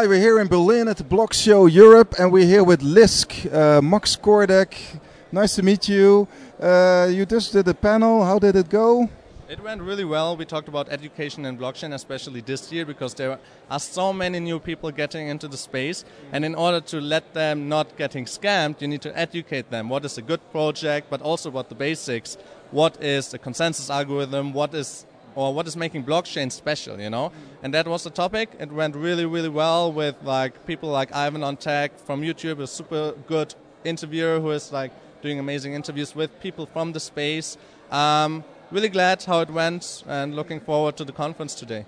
Hi, we're here in Berlin at the Block Show Europe, and we're here with Lisk, uh, Max Kordek. Nice to meet you. Uh, you just did a panel. How did it go? It went really well. We talked about education and blockchain, especially this year, because there are so many new people getting into the space. And in order to let them not getting scammed, you need to educate them. What is a good project, but also what the basics. What is the consensus algorithm? What is or what is making blockchain special, you know? And that was the topic. It went really, really well with like people like Ivan on Tech from YouTube, a super good interviewer who is like doing amazing interviews with people from the space. Um, really glad how it went and looking forward to the conference today.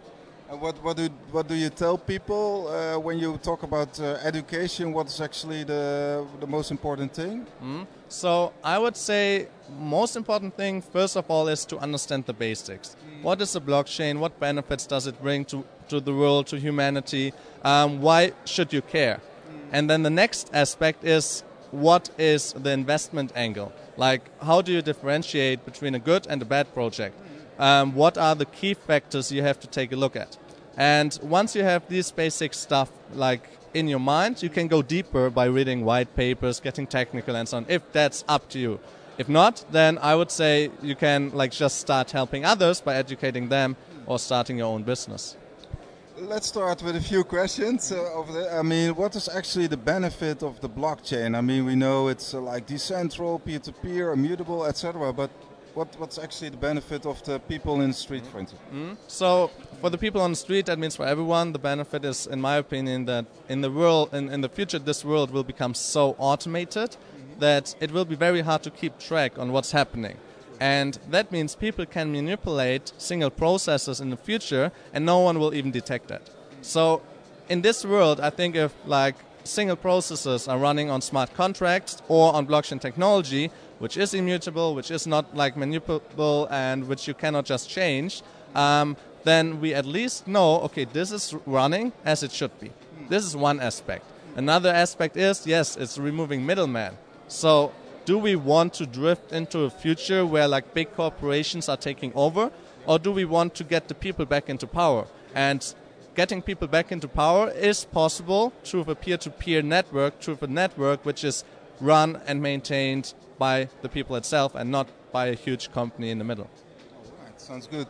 And what, what, do, what do you tell people uh, when you talk about uh, education? What is actually the, the most important thing? Mm. So I would say most important thing, first of all, is to understand the basics. Mm. What is a blockchain? What benefits does it bring to, to the world, to humanity? Um, why should you care? Mm. And then the next aspect is what is the investment angle? Like, how do you differentiate between a good and a bad project? Um, what are the key factors you have to take a look at? And once you have this basic stuff like in your mind, you can go deeper by reading white papers, getting technical, and so on. If that's up to you. If not, then I would say you can like just start helping others by educating them or starting your own business. Let's start with a few questions. Uh, I mean, what is actually the benefit of the blockchain? I mean, we know it's uh, like decentral, peer-to-peer, immutable, etc. But what, what's actually the benefit of the people in the street, for instance? Mm-hmm. So, for the people on the street, that means for everyone, the benefit is, in my opinion, that in the world, in, in the future, this world will become so automated mm-hmm. that it will be very hard to keep track on what's happening. And that means people can manipulate single processes in the future and no one will even detect that. So in this world, I think if like single processes are running on smart contracts or on blockchain technology, which is immutable, which is not like manipulable and which you cannot just change, um, then we at least know, okay, this is running as it should be. This is one aspect. Another aspect is, yes, it's removing middlemen. So do we want to drift into a future where like big corporations are taking over or do we want to get the people back into power and getting people back into power is possible through a peer-to-peer network through a network which is run and maintained by the people itself and not by a huge company in the middle All right, sounds good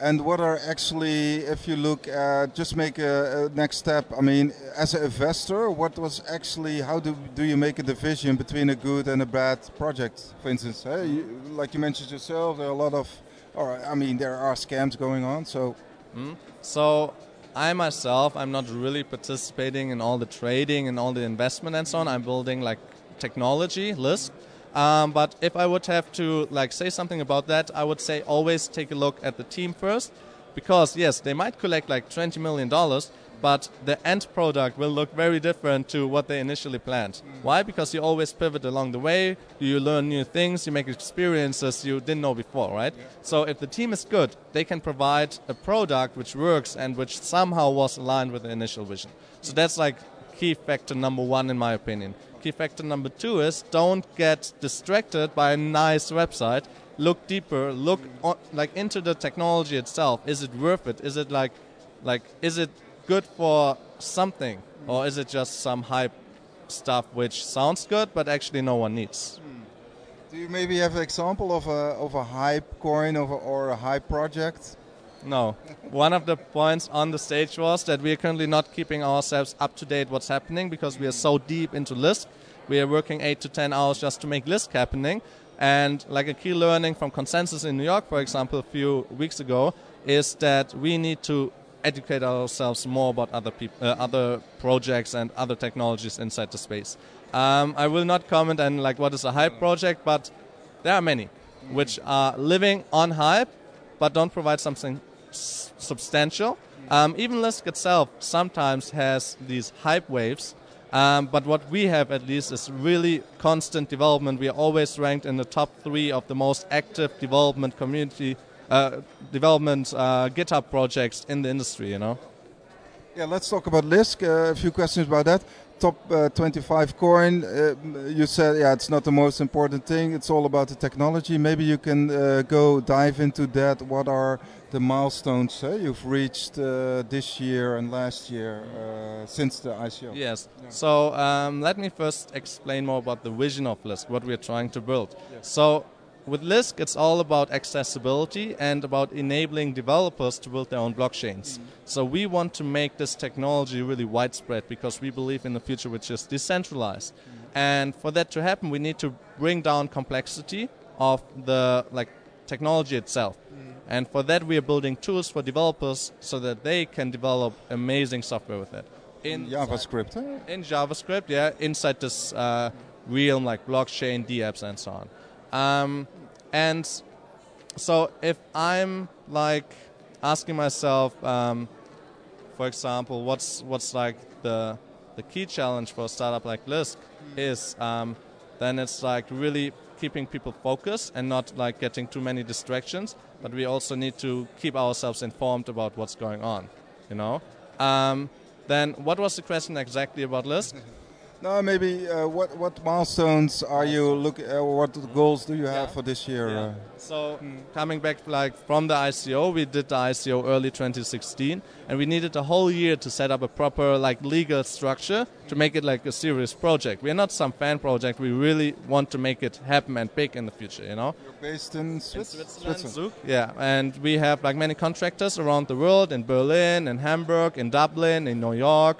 and what are actually, if you look, at, just make a, a, next step. I mean, as an investor, what was actually, how do do you make a division between a good and a bad project? For instance, hey, you, like you mentioned yourself, there are a lot of, or I mean, there are scams going on. So, mm. so I myself, I'm not really participating in all the trading and all the investment and so on. I'm building like technology, Lisk. Um, but if I would have to like say something about that, I would say always take a look at the team first, because yes, they might collect like 20 million dollars, but the end product will look very different to what they initially planned. Why? Because you always pivot along the way, you learn new things, you make experiences you didn't know before, right? Yeah. So if the team is good, they can provide a product which works and which somehow was aligned with the initial vision. So that's like key factor number one in my opinion. Key factor number two is don't get distracted by a nice website. Look deeper. Look on, like into the technology itself. Is it worth it? Is it like, like, is it good for something, or is it just some hype stuff which sounds good but actually no one needs? Hmm. Do you maybe have an example of a of a hype coin or, or a hype project? No. One of the points on the stage was that we are currently not keeping ourselves up to date what's happening because we are so deep into Lisk. We are working eight to ten hours just to make Lisk happening. And like a key learning from Consensus in New York, for example, a few weeks ago, is that we need to educate ourselves more about other peop- uh, other projects and other technologies inside the space. Um, I will not comment on like what is a hype project, but there are many which are living on hype, but don't provide something substantial. Um, even Lisk itself sometimes has these hype waves, um, but what we have at least is really constant development. We are always ranked in the top three of the most active development community uh, development uh, GitHub projects in the industry. You know. Yeah, let's talk about Lisk. Uh, a few questions about that. Top uh, 25 coin. Uh, you said, yeah, it's not the most important thing. It's all about the technology. Maybe you can uh, go dive into that. What are the milestones eh, you've reached uh, this year and last year uh, since the ICO? Yes. Yeah. So um, let me first explain more about the vision of Lisk, what we're trying to build. Yes. So with Lisk, it's all about accessibility and about enabling developers to build their own blockchains. Mm-hmm. So we want to make this technology really widespread because we believe in the future which is decentralized. Mm-hmm. And for that to happen, we need to bring down complexity of the like technology itself. Mm-hmm. And for that, we are building tools for developers so that they can develop amazing software with it. In JavaScript. In JavaScript, yeah, inside this uh, realm like blockchain, dApps, and so on. Um, and so if I'm like asking myself, um, for example, what's what's like the the key challenge for a startup like Lisk is, um, then it's like really keeping people focused and not like getting too many distractions. But we also need to keep ourselves informed about what's going on, you know. Um, then what was the question exactly about Lisk? No, maybe uh, what what milestones are you looking? Uh, what goals do you have yeah. for this year? Yeah. Uh? So mm. coming back like from the ICO, we did the ICO early 2016, and we needed a whole year to set up a proper like legal structure to make it like a serious project. We are not some fan project. We really want to make it happen and big in the future. You know. You're based in, Swiss- in Switzerland. Switzerland. Yeah, and we have like many contractors around the world in Berlin, in Hamburg, in Dublin, in New York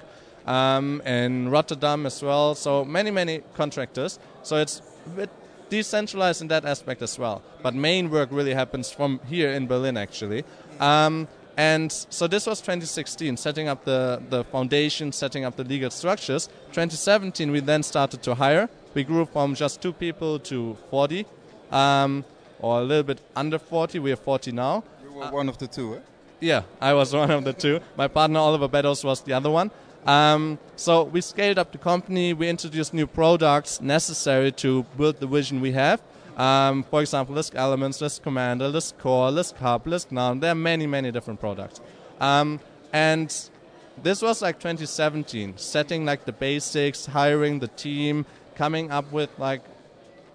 um, in Rotterdam as well. So many, many contractors. So it's a bit decentralized in that aspect as well. But main work really happens from here in Berlin, actually. Um, and so this was 2016, setting up the, the foundation, setting up the legal structures. 2017, we then started to hire. We grew from just two people to 40, um, or a little bit under 40. We are 40 now. You were uh, one of the two, eh? Yeah, I was one of the two. My partner Oliver Beddows was the other one. Um, so we scaled up the company. We introduced new products necessary to build the vision we have. Um, for example, Lisk Elements, Lisk Commander, Lisk Core, Lisk Hub, Lisk Now. There are many, many different products. Um, and this was like 2017, setting like the basics, hiring the team, coming up with like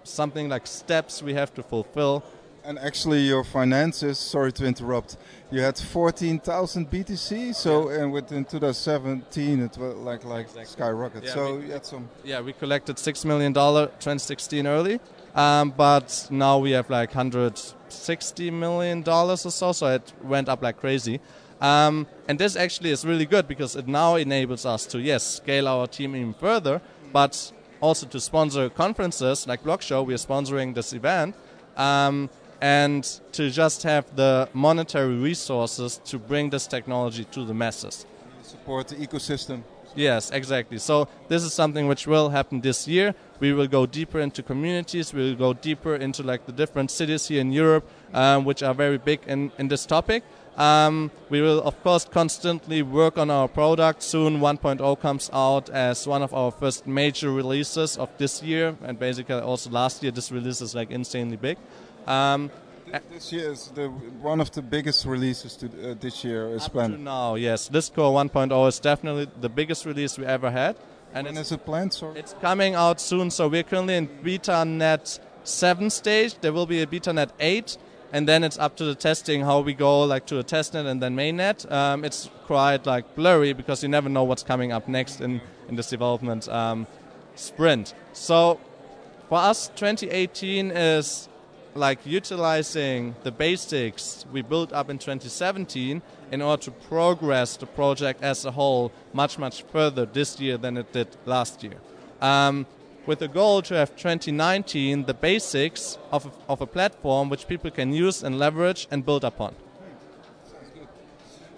something like steps we have to fulfill. And actually, your finances, sorry to interrupt, you had 14,000 BTC. So, yeah. and within 2017, it was like like exactly. skyrocket. Yeah, so, we, you had some. Yeah, we collected $6 million 2016 early. Um, but now we have like 160 million dollars or so, so it went up like crazy. Um, and this actually is really good because it now enables us to yes scale our team even further, but also to sponsor conferences like Block Show. We are sponsoring this event, um, and to just have the monetary resources to bring this technology to the masses. Support the ecosystem. Yes, exactly. So this is something which will happen this year. We will go deeper into communities. We will go deeper into like the different cities here in Europe, um, which are very big in, in this topic. Um, we will, of course, constantly work on our product. Soon 1.0 comes out as one of our first major releases of this year, and basically also last year. This release is like insanely big. Um, this year is the one of the biggest releases to, uh, this year is planned. now, yes, Lisk Core 1.0 is definitely the biggest release we ever had. And when is it planned? Sorry? It's coming out soon. So we're currently in beta net seven stage. There will be a beta net eight, and then it's up to the testing how we go like to a testnet and then mainnet. Um, it's quite like blurry because you never know what's coming up next in in this development um, sprint. So for us, 2018 is like utilizing the basics we built up in 2017 in order to progress the project as a whole much much further this year than it did last year. Um, with the goal to have 2019 the basics of a, of a platform which people can use and leverage and build upon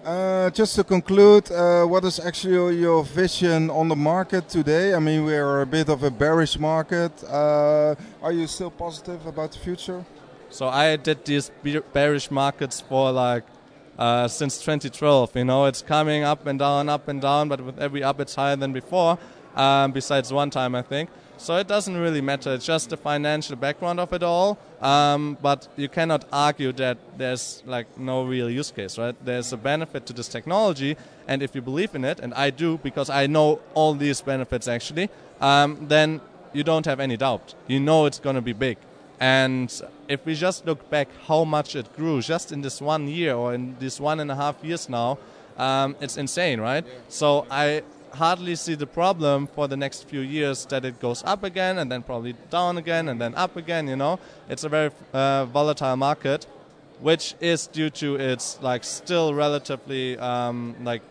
uh, just to conclude, uh, what is actually your vision on the market today? I mean, we are a bit of a bearish market. Uh, are you still positive about the future? So I did these bearish markets for like uh, since 2012. You know, it's coming up and down, up and down, but with every up, it's higher than before. Um, besides one time, I think. So it doesn't really matter. It's just the financial background of it all. Um, but you cannot argue that there's like no real use case, right? There's a benefit to this technology, and if you believe in it, and I do because I know all these benefits actually, um, then you don't have any doubt. You know it's going to be big. And if we just look back how much it grew just in this one year or in this one and a half years now, um, it's insane, right? Yeah. So I hardly see the problem for the next few years that it goes up again and then probably down again and then up again. You know, it's a very uh, volatile market, which is due to its like still relatively um, like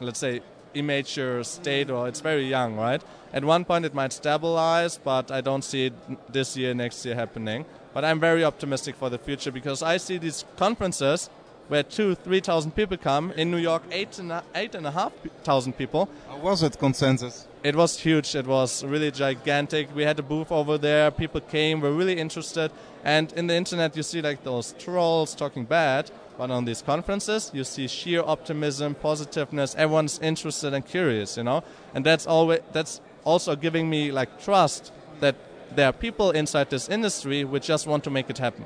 let's say immature state or it's very young, right? At one point it might stabilize, but I don't see it this year, next year happening. But I'm very optimistic for the future because I see these conferences where two, three thousand people come. In New York, eight and a, eight and a half thousand people. How was it, Consensus? It was huge. It was really gigantic. We had a booth over there. People came, were really interested. And in the internet, you see like those trolls talking bad. But on these conferences, you see sheer optimism, positiveness. Everyone's interested and curious, you know. And that's always that's also giving me like trust that there are people inside this industry which just want to make it happen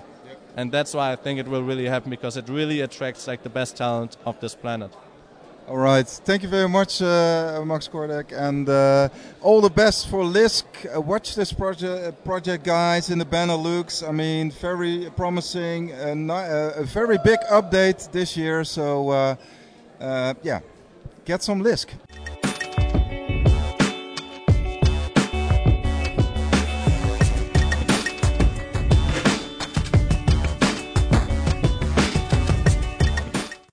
and that's why I think it will really happen because it really attracts like the best talent of this planet. All right, thank you very much, uh, Max Kordek, and uh, all the best for Lisk. Uh, watch this project, project, guys, in the Benelux. I mean, very promising, and a very big update this year. So, uh, uh, yeah, get some Lisk.